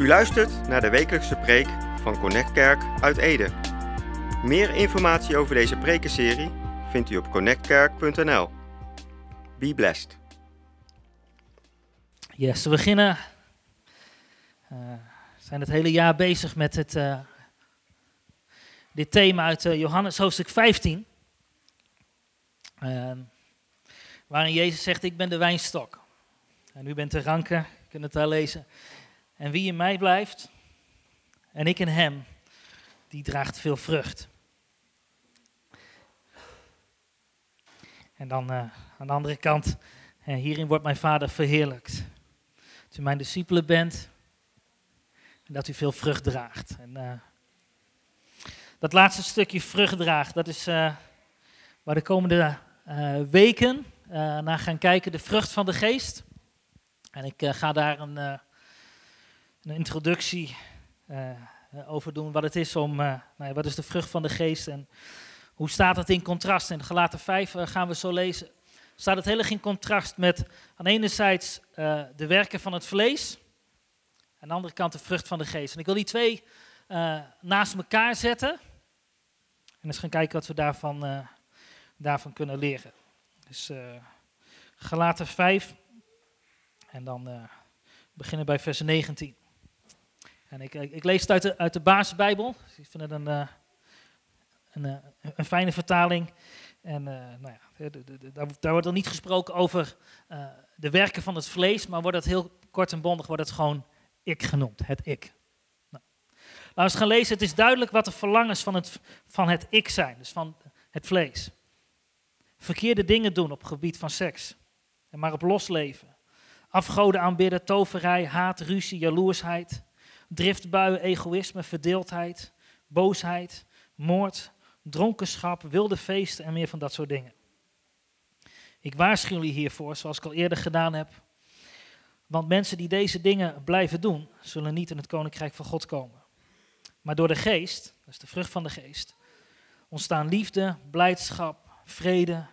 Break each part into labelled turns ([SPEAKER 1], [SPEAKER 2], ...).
[SPEAKER 1] U luistert naar de wekelijkse preek van Connect Kerk uit Ede. Meer informatie over deze prekenserie vindt u op connectkerk.nl. Be blessed.
[SPEAKER 2] Yes, we beginnen. We zijn het hele jaar bezig met het, eh, dit thema uit eh, Johannes hoofdstuk 15. Ehm, waarin Jezus zegt: Ik ben de wijnstok. En u bent de ranken, je kunt het daar lezen. En wie in mij blijft en ik in hem, die draagt veel vrucht. En dan eh, aan de andere kant, eh, hierin wordt mijn vader verheerlijkt. Dat u mijn discipelen bent en dat u veel vrucht draagt. En, eh, dat laatste stukje vrucht draagt, dat is waar de komende weken naar gaan kijken, de vrucht van de geest. En ik ga daar een, een introductie eh, over doen, wat het is om, eh, nou wat is de vrucht van de geest en hoe staat het in contrast. In Galaten 5 eh, gaan we zo lezen, staat het heel erg in contrast met aan de ene zijde de werken van het vlees, aan de andere kant de vrucht van de geest. En ik wil die twee naast elkaar zetten en eens gaan kijken wat we daarvan, daarvan kunnen leren. Dus Galaten 5 en dan beginnen bij vers 19. En ik, ik, lees het uit de, uit de basisbijbel. Dus ik vind het een, eh, een, eh, een fijne vertaling. En eh, nou ja, daar, wordt er niet gesproken over de werken van het vlees, maar wordt het heel kort en bondig, wordt het gewoon ik genoemd, het ik. Nou, laten we eens gaan lezen. Het is duidelijk wat de verlangens van het, van het ik zijn, dus van het vlees. Verkeerde dingen doen op het gebied van seks. En maar op losleven. Afgoden aanbidden, toverij, haat, ruzie, jaloersheid, driftbuien, egoïsme, verdeeldheid, boosheid, moord, dronkenschap, wilde feesten en meer van dat soort dingen. Ik waarschuw jullie hiervoor, zoals ik al eerder gedaan heb. Want mensen die deze dingen blijven doen, zullen niet in het koninkrijk van God komen. Maar door de geest, dat is de vrucht van de geest, ontstaan liefde, blijdschap, vrede,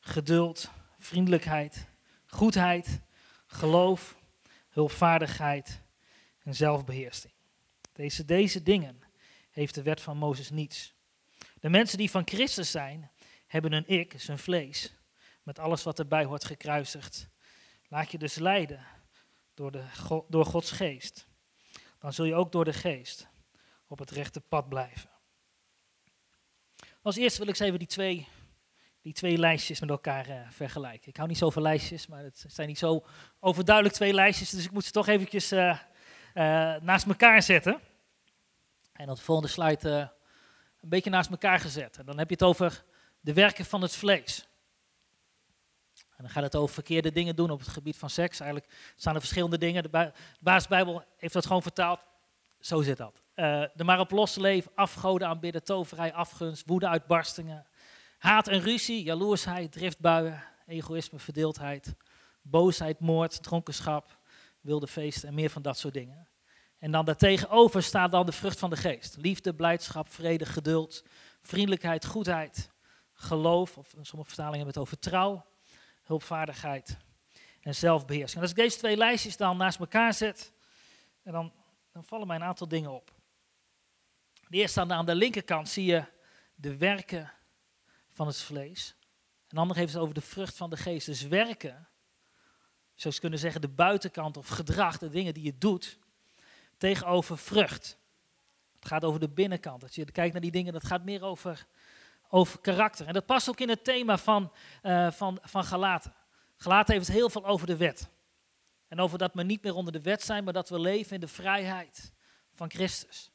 [SPEAKER 2] geduld, vriendelijkheid, goedheid, geloof, hulpvaardigheid en zelfbeheersing. Deze, deze dingen heeft de wet van Mozes niets. De mensen die van Christus zijn, hebben hun ik, zijn vlees, met alles wat erbij hoort gekruisigd. Laat je dus leiden door, de, door Gods geest. Dan zul je ook door de geest op het rechte pad blijven. Als eerste wil ik eens even die twee, die twee lijstjes met elkaar eh, vergelijken. Ik hou niet zo van lijstjes, maar het zijn niet zo overduidelijk twee lijstjes, dus ik moet ze toch eventjes eh, naast elkaar zetten. En de volgende slide eh, een beetje naast elkaar gezet. En dan heb je het over de werken van het vlees. En dan gaat het over verkeerde dingen doen op het gebied van seks. Eigenlijk staan er verschillende dingen. De, Bij- de basisbijbel heeft dat gewoon vertaald. Zo zit dat. Eh de maar op losse leven, afgoden aanbidden, toverij, afgunst, woede, uitbarstingen. Haat en ruzie, jaloersheid, driftbuien, egoïsme, verdeeldheid, boosheid, moord, dronkenschap, wilde feesten en meer van dat soort dingen. En dan daartegenover staat dan de vrucht van de geest. Liefde, blijdschap, vrede, geduld, vriendelijkheid, goedheid, geloof, of in sommige vertalingen hebben het over trouw, hulpvaardigheid en zelfbeheersing. En als ik deze twee lijstjes dan naast elkaar zet, en dan, dan vallen mij een aantal dingen op. De eerste aan de, linkerkant zie je de werken van het vlees. En de andere heeft het over de vrucht van de geest. Dus werken, je kunnen zeggen de buitenkant of gedrag, de dingen die je doet, tegenover vrucht. Het gaat over de binnenkant. Als je kijkt naar die dingen, dat gaat meer over, over karakter. En dat past ook in het thema van, eh van, van Galaten. Galaten heeft het heel veel over de wet. En over dat we niet meer onder de wet zijn, maar dat we leven in de vrijheid van Christus.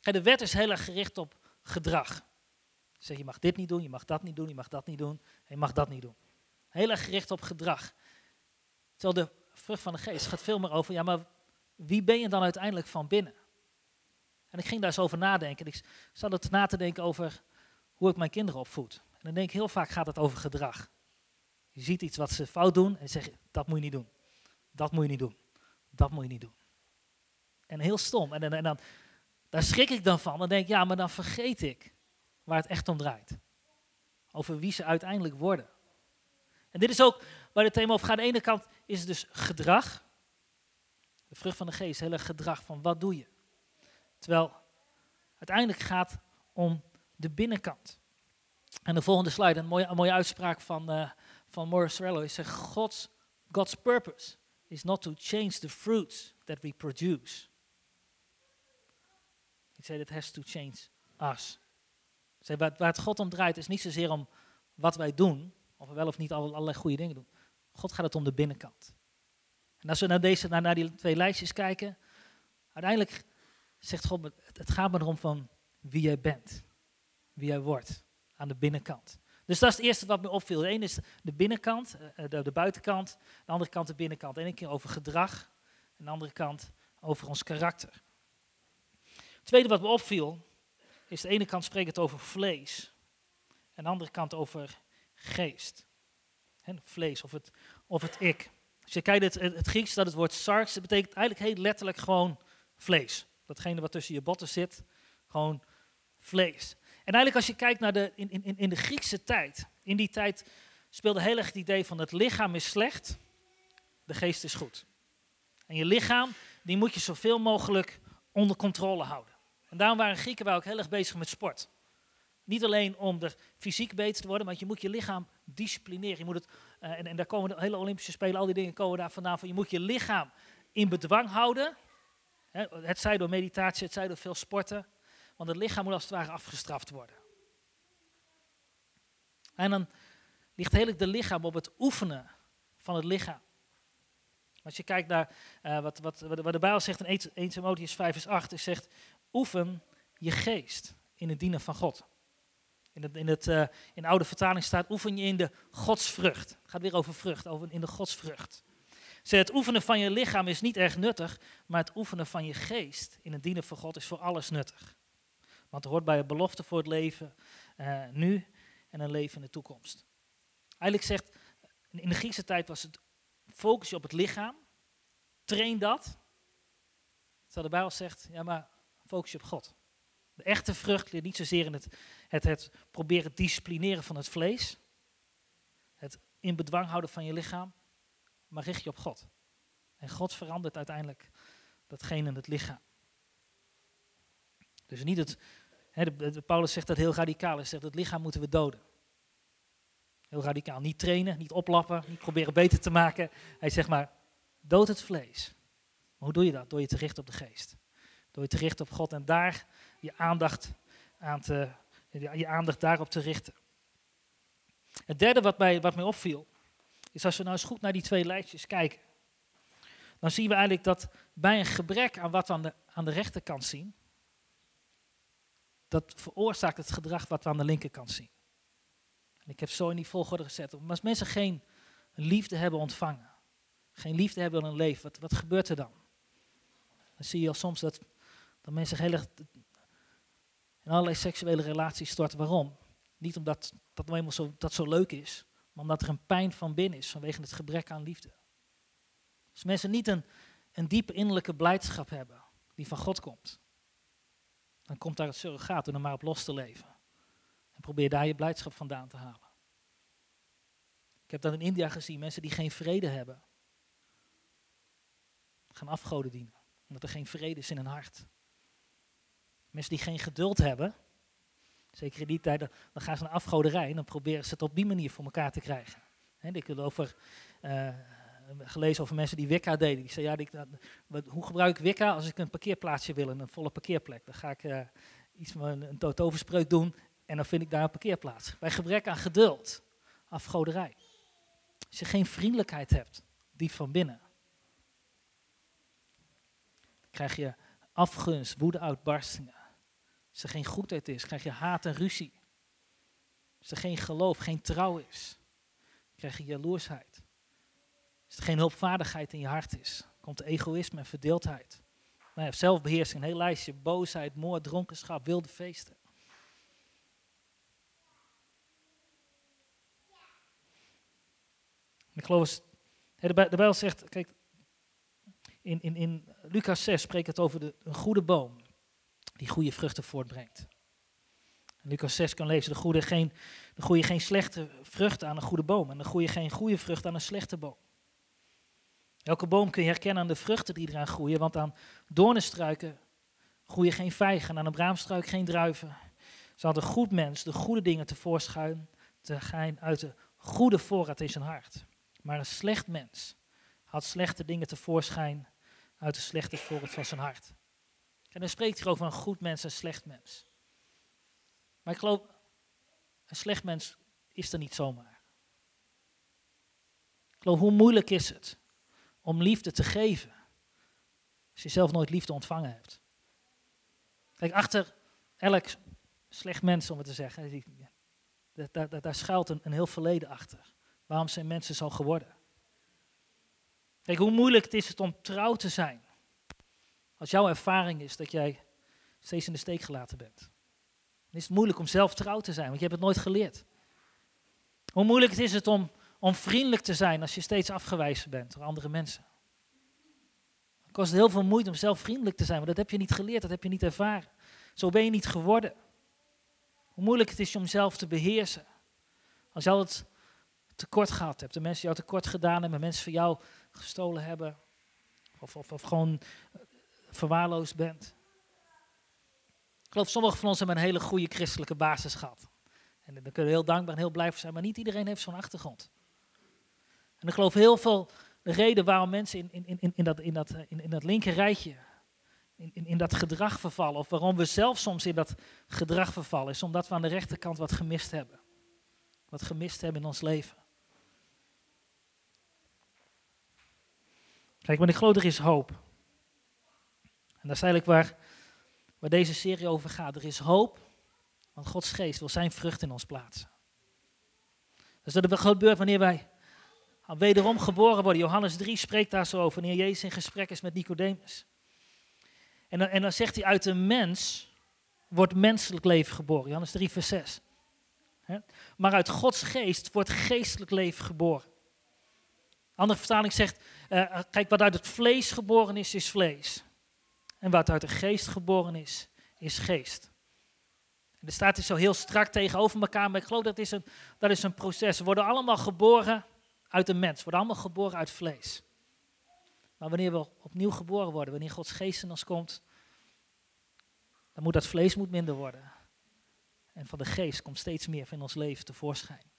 [SPEAKER 2] Kijk, de wet is heel erg gericht op gedrag. Zeg, je mag dit niet doen, je mag dat niet doen, je mag dat niet doen, en je mag dat niet doen. Heel erg gericht op gedrag. Terwijl de vrucht van de geest gaat veel meer over, ja, maar wie ben je dan uiteindelijk van binnen? En ik ging daar eens over nadenken. Ik zat het na te denken over hoe ik mijn kinderen opvoed. En dan denk ik, heel vaak gaat het over gedrag. Je ziet iets wat ze fout doen en je, dat moet je niet doen. Dat moet je niet doen. Dat moet je niet doen. En heel stom. En, en, en dan, daar schrik ik dan van. Dan denk ik, ja, maar dan vergeet ik waar het echt om draait. Over wie ze uiteindelijk worden. En dit is ook waar het thema over gaat. Aan de ene kant is het dus gedrag. De vrucht van de geest, hele gedrag van wat doe je. Terwijl uiteindelijk gaat om de binnenkant. En de volgende slide, een mooie, een mooie uitspraak van, uh, van Morris Cerullo. Hij zegt, God's, God's purpose is not to change the fruits that we produce. He said it has to change us. Zei, waar, waar het God om draait is niet zozeer om wat wij doen, of we wel of niet allerlei goede dingen doen. God gaat het om de binnenkant. En als we naar, deze, naar, naar die twee lijstjes kijken, uiteindelijk zegt God, het gaat me erom van wie jij bent, wie jij wordt aan de binnenkant. Dus dat is het eerste wat me opviel. De is de binnenkant, eh, de, de buitenkant, de andere kant de binnenkant. Ene keer over gedrag, en de andere kant over ons karakter. Het tweede wat me opviel, is de ene kant spreekt het over vlees, en de andere kant over geest. Vlees of het, of het ik. Als je kijkt, het, het Grieks, dat het woord sarx, dat betekent eigenlijk heel letterlijk gewoon vlees. Datgene wat tussen je botten zit, gewoon vlees. En eigenlijk als je kijkt naar de, in, in, in de Griekse tijd, in die tijd speelde heel erg het idee van het lichaam is slecht, de geest is goed. En je lichaam, die moet je zoveel mogelijk onder controle houden. En daarom waren Grieken ook heel erg bezig met sport. Niet alleen om er fysiek beter te worden, maar je moet je lichaam disciplineren. Je moet het, uh, en, en, daar komen de hele Olympische Spelen, al die dingen komen daar vandaan van. Je moet je lichaam in bedwang houden. Hè, het zij door meditatie, het zij door veel sporten. Want het lichaam moet als het ware afgestraft worden. En dan ligt heel de lichaam op het oefenen van het lichaam. Als je kijkt naar uh, wat, wat, wat, de Bijbel zegt in 1 Timotheus 5 vers 8, is zegt, oefen je geest in het dienen van God. In, het, in, het, uh, in de oude vertaling staat, oefen je in de godsvrucht. Het gaat weer over vrucht, over in de godsvrucht. Het oefenen van je lichaam is niet erg nuttig, maar het oefenen van je geest in het dienen van God is voor alles nuttig. Want het hoort bij een belofte voor het leven uh, nu en een leven in de toekomst. Eigenlijk zegt, in de Griekse tijd was het focus je op het lichaam, train dat. Terwijl de Bijbel zegt, ja maar focus je op God. De echte vrucht ligt niet zozeer in het, het, het proberen disciplineren van het vlees, het in bedwang houden van je lichaam, maar richt je op God. En God verandert uiteindelijk datgene in het lichaam. Dus niet het, de, Paulus zegt dat heel radicaal, hij zegt het lichaam moeten we doden. Heel radicaal, niet trainen, niet oplappen, niet proberen beter te maken. Hij zegt maar, dood het vlees. Maar hoe doe je dat? Door je te richten op de geest. Door je te richten op God en daar je aandacht, aan te, je aandacht daarop te richten. Het derde wat mij, wat mij opviel, is als we nou eens goed naar die twee lijstjes kijken. Dan zien we eigenlijk dat bij een gebrek aan wat we aan de, aan de rechterkant zien, dat veroorzaakt het gedrag wat we aan de linkerkant zien. En ik heb zo in die volgorde gezet. Maar als mensen geen liefde hebben ontvangen, geen liefde hebben in hun leven, wat, wat gebeurt er dan? Dan zie je al soms dat, dat mensen heel erg in allerlei seksuele relaties storten. Waarom? Niet omdat dat nou eenmaal zo, dat zo leuk is, maar omdat er een pijn van binnen is vanwege het gebrek aan liefde. Als mensen niet een, een diepe innerlijke blijdschap hebben die van God komt, dan komt daar het surrogaat door er maar op los te leven. En probeer daar je blijdschap vandaan te halen. Ik heb dat in India gezien, mensen die geen vrede hebben, gaan afgoden dienen, omdat er geen vrede is in hun hart. Mensen die geen geduld hebben, zeker in die tijd, dan gaan ze naar afgoderij en dan proberen ze het op die manier voor elkaar te krijgen. Ik heb over, uh, gelezen over mensen die Wicca deden. Die zeiden, ja, hoe gebruik ik Wicca als ik een parkeerplaatsje wil, een volle parkeerplek? Dan ga ik uh, iets een, een toverspreuk doen en dan vind ik daar een parkeerplaats. Bij gebrek aan geduld, afgoderij. Als je geen vriendelijkheid hebt, die van binnen, krijg je afgunst, woede-uitbarstingen. Als er geen goedheid is, krijg je haat en ruzie. Als er geen geloof, geen trouw is, krijg je jaloersheid. Als er geen hulpvaardigheid in je hart is, komt egoïsme en verdeeldheid. Nou ja, zelfbeheersing, een heel lijstje, boosheid, moord, dronkenschap, wilde feesten. Ik geloof, de Bijbel zegt, kijk, in, in, in Lucas 6 spreekt het over de, een goede boom die goede vruchten voortbrengt. Lucas 6 kan lezen, de goede geen, de goede geen slechte vruchten aan een goede boom en de goede geen goede vrucht aan een slechte boom. Elke boom kun je herkennen aan de vruchten die eraan groeien, want aan doornenstruiken groeien geen vijgen, aan een braamstruik geen druiven. Had een goed mens de goede dingen tevoorschijn te uit de goede voorraad in zijn hart. Maar een slecht mens had slechte dingen tevoorschijn uit de slechte voorraad van zijn hart. En dan spreekt hij over een goed mens en slecht mens. Maar ik geloof, een slecht mens is er niet zomaar. Ik geloof, hoe moeilijk is het om liefde te geven als je zelf nooit liefde ontvangen hebt. Kijk, achter elk slecht mens, om het te zeggen, daar, daar, daar schuilt een, een heel verleden achter. Waarom zijn mensen zo geworden? Kijk, hoe moeilijk het is het om trouw te zijn. Als jouw ervaring is dat jij steeds in de steek gelaten bent. Dan is het moeilijk om zelf trouw te zijn, want je hebt het nooit geleerd. Hoe moeilijk is het om, om vriendelijk te zijn als je steeds afgewezen bent door andere mensen. Het kost heel veel moeite om zelf vriendelijk te zijn, maar dat heb je niet geleerd, dat heb je niet ervaren. Zo ben je niet geworden. Hoe moeilijk het is om jezelf te beheersen. Als jou het tekort gehad hebt, de mensen jou tekort gedaan hebben, mensen van jou gestolen hebben, of, of, of gewoon verwaarloosd bent. Ik geloof, sommigen van ons hebben een hele goede christelijke basis gehad. En daar kunnen we heel dankbaar en heel blij voor zijn, maar niet iedereen heeft zo'n achtergrond. En ik geloof heel veel de reden waarom mensen in, in, in, in, dat, in, dat, in, in dat linker rijtje, in, in, in dat gedrag vervallen, of waarom we zelf soms in dat gedrag vervallen, is omdat we aan de rechterkant wat gemist hebben. Wat gemist hebben in ons leven. Kijk, maar ik geloof er is hoop. En dat is eigenlijk waar, waar deze serie over gaat. Er is hoop, want Gods geest wil zijn vrucht in ons plaatsen. Dus dat gebeurt wanneer wij wederom geboren worden. Johannes 3 spreekt daar zo over, wanneer Jezus in gesprek is met Nicodemus. En dan, en dan zegt hij, uit een mens wordt menselijk leven geboren. Johannes 3 vers 6. Maar uit Gods geest wordt geestelijk leven geboren. Andere vertaling zegt, uh, kijk, wat uit het vlees geboren is, is vlees. En wat uit de geest geboren is, is geest. En er staat dus zo heel strak tegenover elkaar, maar ik geloof dat is een, dat is een proces. We worden allemaal geboren uit een mens, we worden allemaal geboren uit vlees. Maar wanneer we opnieuw geboren worden, wanneer Gods geest in ons komt, dan moet dat vlees moet minder worden. En van de geest komt steeds meer van ons leven tevoorschijn.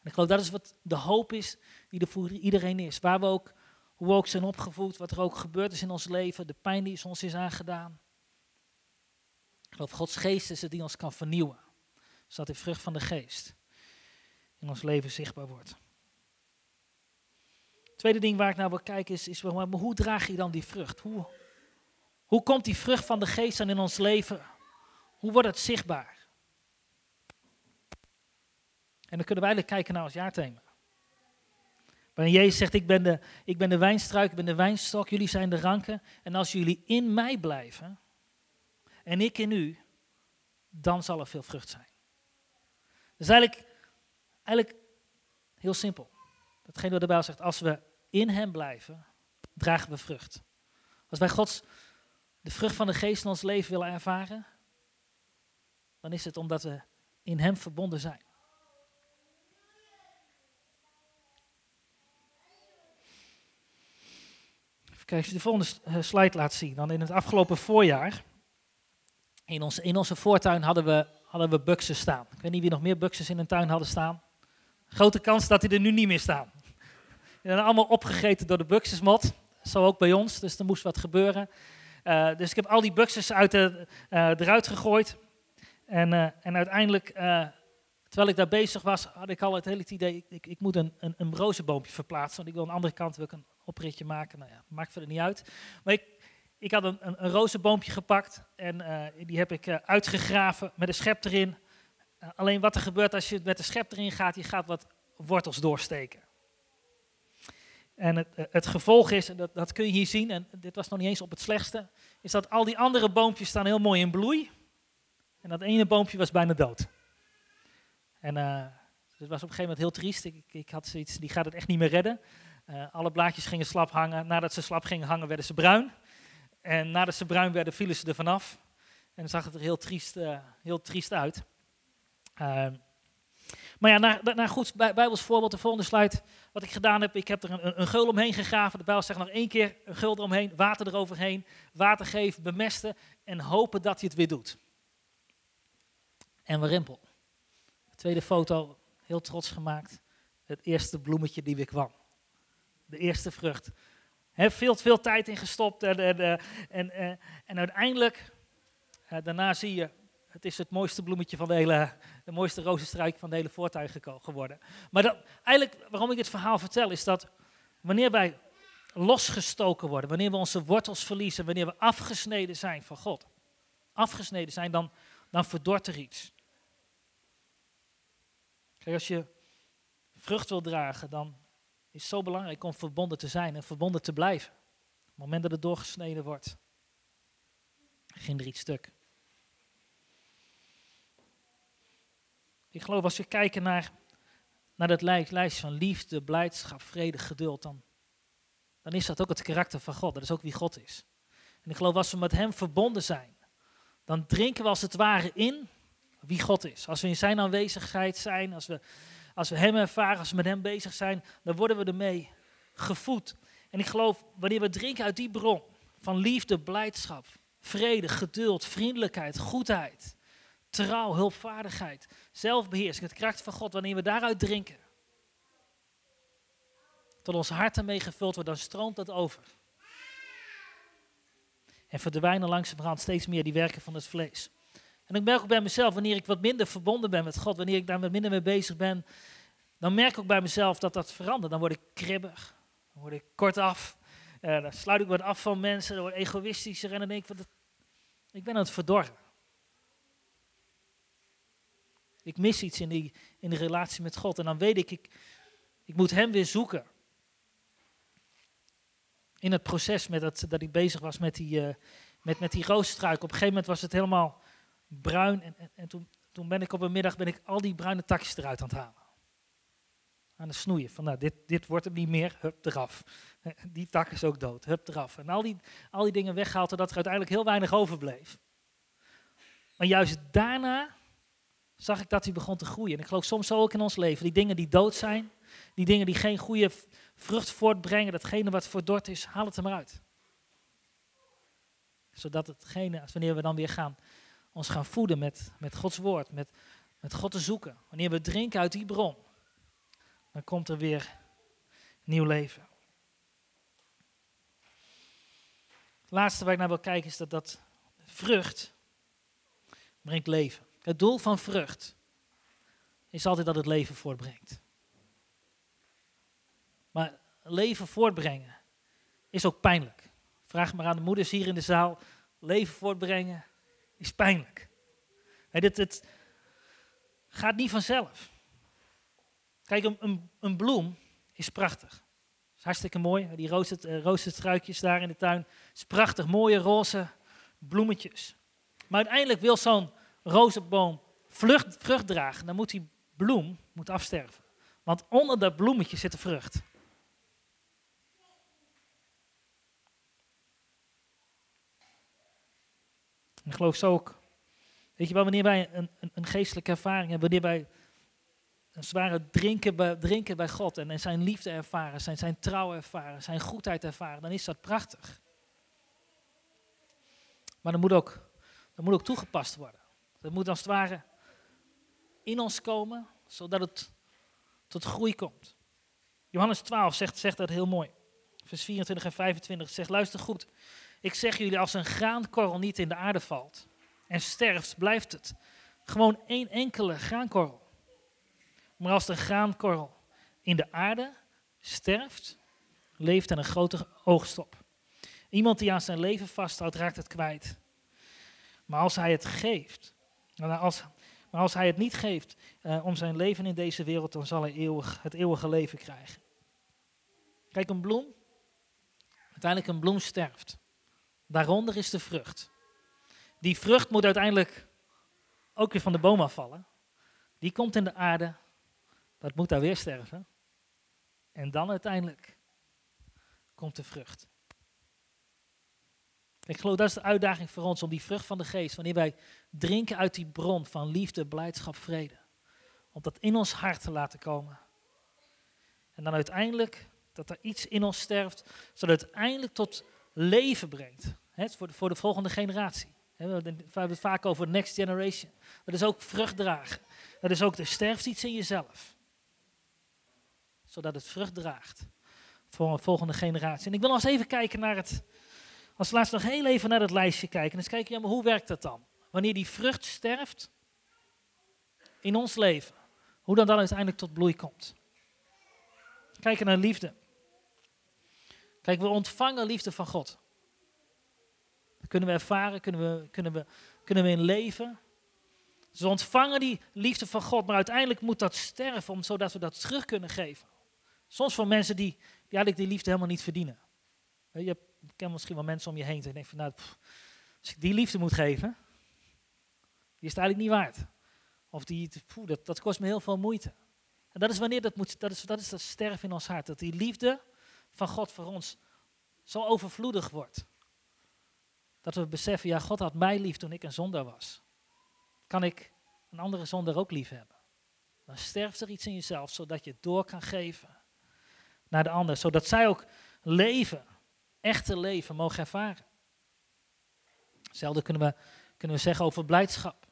[SPEAKER 2] En ik geloof dat is wat de hoop is die er voor iedereen is. Waar we ook hoe we ook zijn opgevoed, wat er ook gebeurd is in ons leven, de pijn die ons is aangedaan. Ik geloof Gods geest is het die ons kan vernieuwen. Zodat de vrucht van de geest in ons leven zichtbaar wordt. tweede ding waar ik naar wil kijken is, is hoe draag je dan die vrucht? Hoe, hoe komt die vrucht van de geest dan in ons leven? Hoe wordt het zichtbaar? En dan kunnen wij eigenlijk kijken naar ons jaarthema. Waarin Jezus zegt, ik ben, de, ik ben de wijnstruik, ik ben de wijnstok, jullie zijn de ranken. En als jullie in mij blijven en ik in u, dan zal er veel vrucht zijn. Dat is eigenlijk, eigenlijk heel simpel. Datgene wat de Bijbel zegt, als we in hem blijven, dragen we vrucht. Als wij Gods, de vrucht van de geest in ons leven willen ervaren, dan is het omdat we in hem verbonden zijn. Kijk, als je de volgende eh, slide laat zien, dan in het afgelopen voorjaar, in, in onze voortuin hadden we, hadden we buksen staan. Ik weet niet wie nog meer buksen in een tuin hadden staan. Grote kans dat die er nu niet meer staan. Die zijn allemaal opgegeten door de buksesmot. Zo ook bij ons, dus er moest wat gebeuren. Uh, dus ik heb al die buxus uit de, uh, eruit gegooid. En, en uiteindelijk, terwijl ik daar bezig was, had ik al het hele idee, ik, ik, ik moet een, een, een rozenboompje verplaatsen. Want ik wil aan de andere kant wil ik een opritje maken. Nou ja, maakt verder niet uit. Maar ik, ik had een, een, een rozenboompje gepakt en uh, die heb ik uh, uitgegraven met een schep erin. Uh, alleen wat er gebeurt als je met de schep erin gaat, je gaat wat wortels doorsteken. En het, het gevolg is, en dat, dat, kun je hier zien, en dit was nog niet eens op het slechtste, is dat al die andere boompjes staan heel mooi in bloei. En dat ene boompje was bijna dood. En het was op een gegeven moment heel triest. Ik, ik had zoiets, die gaat het echt niet meer redden. Uh, alle blaadjes gingen slap hangen. Nadat ze slap gingen hangen, werden ze bruin. En nadat ze bruin werden, vielen ze er vanaf. En zag het er heel triest, uh, heel triest uit. Uh, maar ja, naar goed Bijbels voorbeeld, de volgende slide. wat ik gedaan heb, ik heb er een, een geul omheen gegraven. De Bijbel zegt nog één keer een geul eromheen, water eroverheen, water geven, bemesten en hopen dat hij het weer doet. En we rimpel. tweede foto, heel trots gemaakt. Het eerste bloemetje die weer kwam. De eerste vrucht. He, veel, veel tijd in gestopt en, en, eh, en, eh, en uiteindelijk, uh, daarna zie je, het is het mooiste bloemetje van de hele, de mooiste rozenstruik van de hele voortuin geworden. Maar dat, eigenlijk, waarom ik dit verhaal vertel, is dat wanneer wij losgestoken worden, wanneer we onze wortels verliezen, wanneer we afgesneden zijn van God, afgesneden zijn, dan, dan verdort er iets. Kijk, als je vrucht wil dragen, dan is zo belangrijk om verbonden te zijn en verbonden te blijven. Op het moment dat het doorgesneden wordt, ging er iets stuk. Ik geloof als we kijken naar, naar dat lijst van liefde, blijdschap, vrede, geduld, dan, dan is dat ook het karakter van God. Dat is ook wie God is. En ik geloof als we met Hem verbonden zijn, dan drinken we als het ware in wie God is. Als we in Zijn aanwezigheid zijn, als we, als we Hem ervaren, als we met Hem bezig zijn, dan worden we ermee gevoed. En ik geloof, wanneer we drinken uit die bron van liefde, blijdschap, vrede, geduld, vriendelijkheid, goedheid, trouw, hulpvaardigheid, zelfbeheersing, het kracht van God, wanneer we daaruit drinken, tot ons hart ermee gevuld wordt, dan stroomt dat over. En verdwijnen langzamerhand steeds meer die werken van het vlees. En ik merk ook bij mezelf, wanneer ik wat minder verbonden ben met God, wanneer ik daar wat minder mee bezig ben, dan merk ik ook bij mezelf dat dat verandert. Dan word ik kribbig, dan word ik kortaf, uh, dan sluit ik wat af van mensen, dan word ik egoïstischer en dan denk ik, ik ben aan het verdorren. Ik mis iets in die, in de relatie met God. En dan weet ik, ik, ik moet Hem weer zoeken. In het proces met dat, dat ik bezig was met die, uh, met, met die roosstruik. Op een gegeven moment was het helemaal bruin. En, en, en, toen, toen ben ik op een middag ben ik al die bruine takjes eruit aan het halen. Aan het snoeien. Van nou, dit, dit wordt hem niet meer, hup, eraf. Die tak is ook dood, hup, eraf. En al die, al die dingen weggehaald, zodat er uiteindelijk heel weinig overbleef. Maar juist daarna zag ik dat hij begon te groeien. En ik geloof soms zo ook in ons leven. Die dingen die dood zijn, die dingen die geen goede vrucht voortbrengen, datgene wat verdord is, haal het er maar uit. Zodat hetgene, als wanneer we dan weer gaan, ons gaan voeden met, met Gods woord, met, met God te zoeken. Wanneer we drinken uit die bron, dan komt er weer nieuw leven. Het laatste waar ik naar wil kijken is dat dat vrucht brengt leven. Het doel van vrucht is altijd dat het leven voortbrengt. Maar leven voortbrengen is ook pijnlijk. Vraag maar aan de moeders hier in de zaal. Leven voortbrengen is pijnlijk. Nee, dit, het gaat niet vanzelf. Kijk, een, een, bloem is prachtig. is hartstikke mooi. Die roosterstruikjes uh, daar in de tuin. is prachtig. Mooie roze bloemetjes. Maar uiteindelijk wil zo'n rozenboom vrucht dragen, dan moet die bloem moet afsterven. Want onder dat bloemetje zit de vrucht. Ik geloof zo ook. Weet je wel, wanneer wij een, een, een geestelijke ervaring hebben, wanneer wij een zware drinken bij, drinken bij God en, en zijn liefde ervaren, zijn, zijn trouw ervaren, zijn goedheid ervaren, dan is dat prachtig. Maar dat moet ook, dat moet ook toegepast worden. Dat moet als het ware in ons komen, zodat het tot groei komt. Johannes 12 zegt, zegt dat heel mooi. Vers 24 en 25 zegt, luister goed. Ik zeg jullie, als een graankorrel niet in de aarde valt en sterft, blijft het. Gewoon één enkele graankorrel. Maar als de graankorrel in de aarde sterft, leeft er een grote oogst op. Iemand die aan zijn leven vasthoudt, raakt het kwijt. Maar als hij het geeft, maar als, maar als hij het niet geeft uh, om zijn leven in deze wereld, dan zal hij eeuwig, het eeuwige leven krijgen. Kijk, een bloem, uiteindelijk een bloem sterft. Daaronder is de vrucht. Die vrucht moet uiteindelijk ook weer van de boom afvallen. Die komt in de aarde, dat moet daar weer sterven. En dan uiteindelijk komt de vrucht. Ik geloof dat is de uitdaging voor ons om die vrucht van de geest, wanneer wij drinken uit die bron van liefde, blijdschap, vrede, om dat in ons hart te laten komen. En dan uiteindelijk dat er iets in ons sterft, zodat uiteindelijk tot leven brengt. Hè, voor, de, voor de volgende generatie. We hebben het vaak over next generation. Dat is ook vrucht dragen. Dat is ook, er sterft iets in jezelf. Zodat het vrucht draagt voor een volgende generatie. En ik wil nog eens even kijken naar het, als laatst nog heel even naar het lijstje kijken. En eens kijken, ja, maar hoe werkt dat dan? Wanneer die vrucht sterft in ons leven. Hoe dan dan uiteindelijk tot bloei komt. Kijken naar liefde. Kijk, we ontvangen liefde van God. Dat kunnen we ervaren, kunnen we, kunnen we, kunnen we in leven. Ze ontvangen die liefde van God, maar uiteindelijk moet dat sterven, zodat we dat terug kunnen geven. Soms voor mensen die, eigenlijk die liefde helemaal niet verdienen. Je kent misschien wel mensen om je heen die denken van, nou, als ik die liefde moet geven, die is het eigenlijk niet waard. Of die, dat, dat kost me heel veel moeite. En dat is wanneer dat moet, dat is, dat is dat sterven in ons hart. Dat die liefde van God voor ons zo overvloedig wordt. Dat we beseffen, ja, God had mij lief toen ik een zondaar was. Kan ik een andere zondaar ook lief hebben? Dan sterft er iets in jezelf, zodat je het door kan geven naar de ander. Zodat zij ook leven, echte leven, mogen ervaren. Hetzelfde kunnen we, kunnen we zeggen over blijdschap.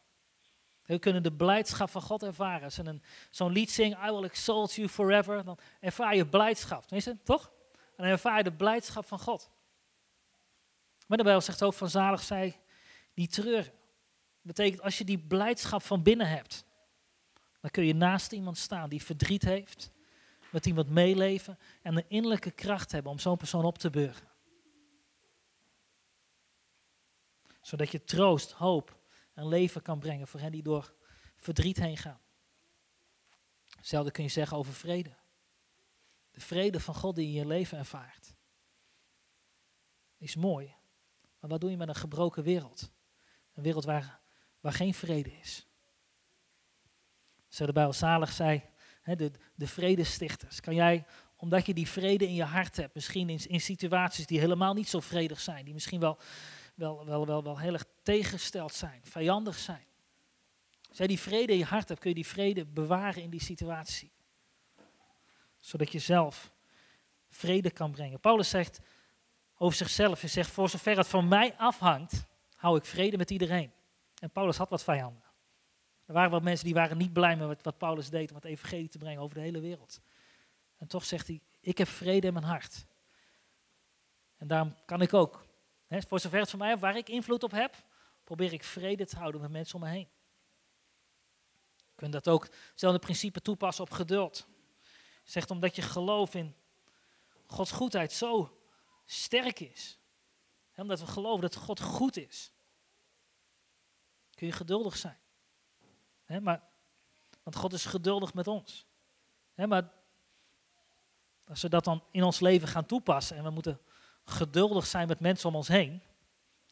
[SPEAKER 2] We kunnen de blijdschap van God ervaren. Als ze zo'n lied zingen, I will exalt you forever, dan ervaar je blijdschap. Tenminste, toch? En dan ervaar je de blijdschap van God. Maar de Bijbel zegt ook van zalig zij die treuren. Dat betekent als je die blijdschap van binnen hebt, dan kun je naast iemand staan die verdriet heeft, met iemand meeleven en de innerlijke kracht hebben om zo'n persoon op te beuren. Zodat je troost, hoop en leven kan brengen voor hen die door verdriet heen gaan. Hetzelfde kun je zeggen over vrede. De vrede van God die in je leven ervaart. Is mooi. Maar wat doe je met een gebroken wereld? Een wereld waar, waar geen vrede is. Zo de Bijbel zalig zei, de, de vredestichters. Kan jij, omdat je die vrede in je hart hebt, misschien in, in situaties die helemaal niet zo vredig zijn, die misschien wel, wel, wel, wel, wel heel erg tegengesteld zijn, vijandig zijn. Als jij die vrede in je hart hebt, kun je die vrede bewaren in die situatie zodat je zelf vrede kan brengen. Paulus zegt over zichzelf, hij zegt, voor zover het van mij afhangt, hou ik vrede met iedereen. En Paulus had wat vijanden. Er waren wat mensen die waren niet blij met wat Paulus deed om het evangelie te brengen over de hele wereld. En toch zegt hij, ik heb vrede in mijn hart. En daarom kan ik ook, voor zover het van mij, waar ik invloed op heb, probeer ik vrede te houden met mensen om me heen. Je kunt dat ook, hetzelfde principe toepassen op geduld. Zegt omdat je geloof in Gods goedheid zo sterk is. Omdat we geloven dat God goed is. Kun je geduldig zijn. maar, want God is geduldig met ons. maar als we dat dan in ons leven gaan toepassen en we moeten geduldig zijn met mensen om ons heen,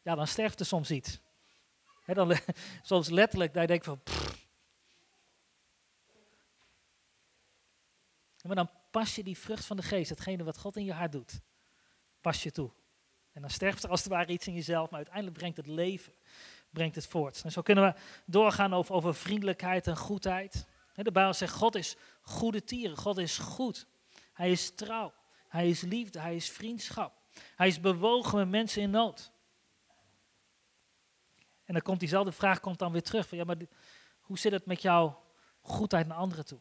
[SPEAKER 2] ja, dan sterft er soms iets. dan, soms letterlijk dat je denkt van, maar dan pas je die vrucht van de geest, hetgene wat God in je hart doet, pas je toe. En dan sterft er als het ware iets in jezelf, maar uiteindelijk brengt het leven, brengt het voort. En zo kunnen we doorgaan over, over vriendelijkheid en goedheid. De Bijbel zegt, God is goede tieren, God is goed. Hij is trouw, hij is liefde, hij is vriendschap. Hij is bewogen met mensen in nood. En dan komt diezelfde vraag komt dan weer terug. Van, ja, maar hoe zit het met jouw goedheid naar anderen toe?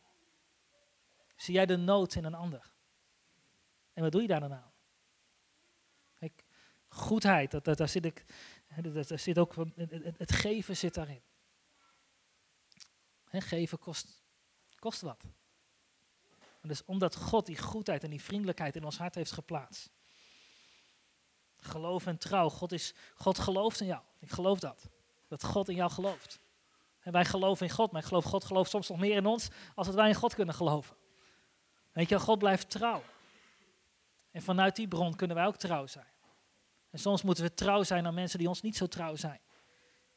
[SPEAKER 2] Zie jij de nood in een ander? En wat doe je daar dan aan? Kijk, goedheid, dat, dat, daar, zit ik, dat, daar zit ook, het, het geven zit daarin. He, geven kost, kost wat. dus omdat God die goedheid en die vriendelijkheid in ons hart heeft geplaatst. Geloof en trouw. God, is, God gelooft in jou. Ik geloof dat. Dat God in jou gelooft. En wij geloven in God, maar ik geloof God gelooft soms nog meer in ons als dat wij in God kunnen geloven. Weet je, God blijft trouw. En vanuit die bron kunnen wij ook trouw zijn. En soms moeten we trouw zijn aan mensen die ons niet zo trouw zijn.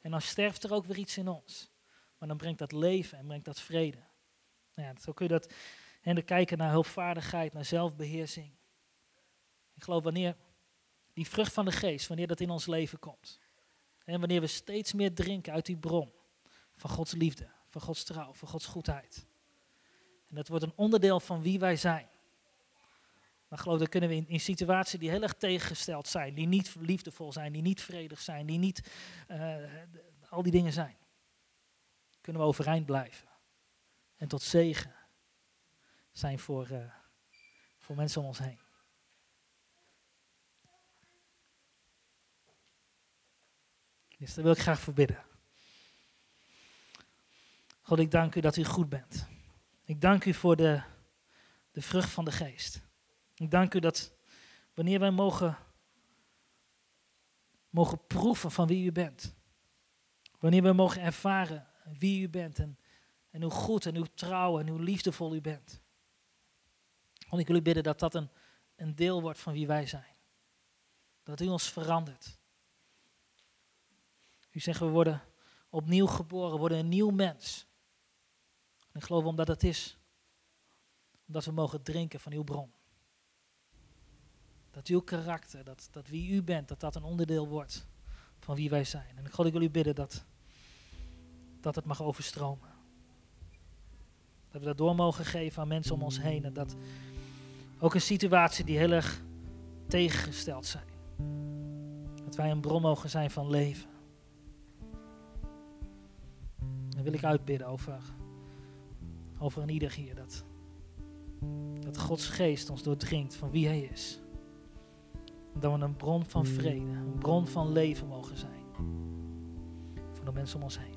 [SPEAKER 2] En dan sterft er ook weer iets in ons. Maar dan brengt dat leven en brengt dat vrede. Nou ja, zo kun je dat en kijken naar hulpvaardigheid, naar zelfbeheersing. Ik geloof wanneer die vrucht van de geest, wanneer dat in ons leven komt. En wanneer we steeds meer drinken uit die bron van Gods liefde, van Gods trouw, van Gods goedheid. En dat wordt een onderdeel van wie wij zijn. dan geloof ik, kunnen we in, in situaties die heel erg tegengesteld zijn, die niet liefdevol zijn, die niet vredig zijn, die niet uh, al die dingen zijn, kunnen we overeind blijven. En tot zegen zijn voor, uh, voor mensen om ons heen. Dus daar wil ik graag voor bidden. God, ik dank u dat u goed bent. Ik dank u voor de, de vrucht van de geest. Ik dank u dat wanneer wij mogen, mogen proeven van wie u bent. Wanneer we mogen ervaren wie u bent en, en hoe goed en hoe trouw en hoe liefdevol u bent. Want ik wil u bidden dat dat een, een deel wordt van wie wij zijn. Dat u ons verandert. U zegt we worden opnieuw geboren, worden een nieuw mens. En ik geloof omdat het is. Omdat we mogen drinken van uw bron. Dat uw karakter, dat, dat wie u bent, dat dat een onderdeel wordt van wie wij zijn. En God, ik wil u bidden dat, dat het mag overstromen. Dat we dat door mogen geven aan mensen om ons heen. En dat ook een situatie die heel erg tegengesteld zijn. Dat wij een bron mogen zijn van leven. Dan wil ik uitbidden over, over een ieder hier. Dat, dat Gods geest ons doordringt van wie Hij is. Dat we een bron van vrede, een bron van leven mogen zijn. Voor de mensen om ons heen.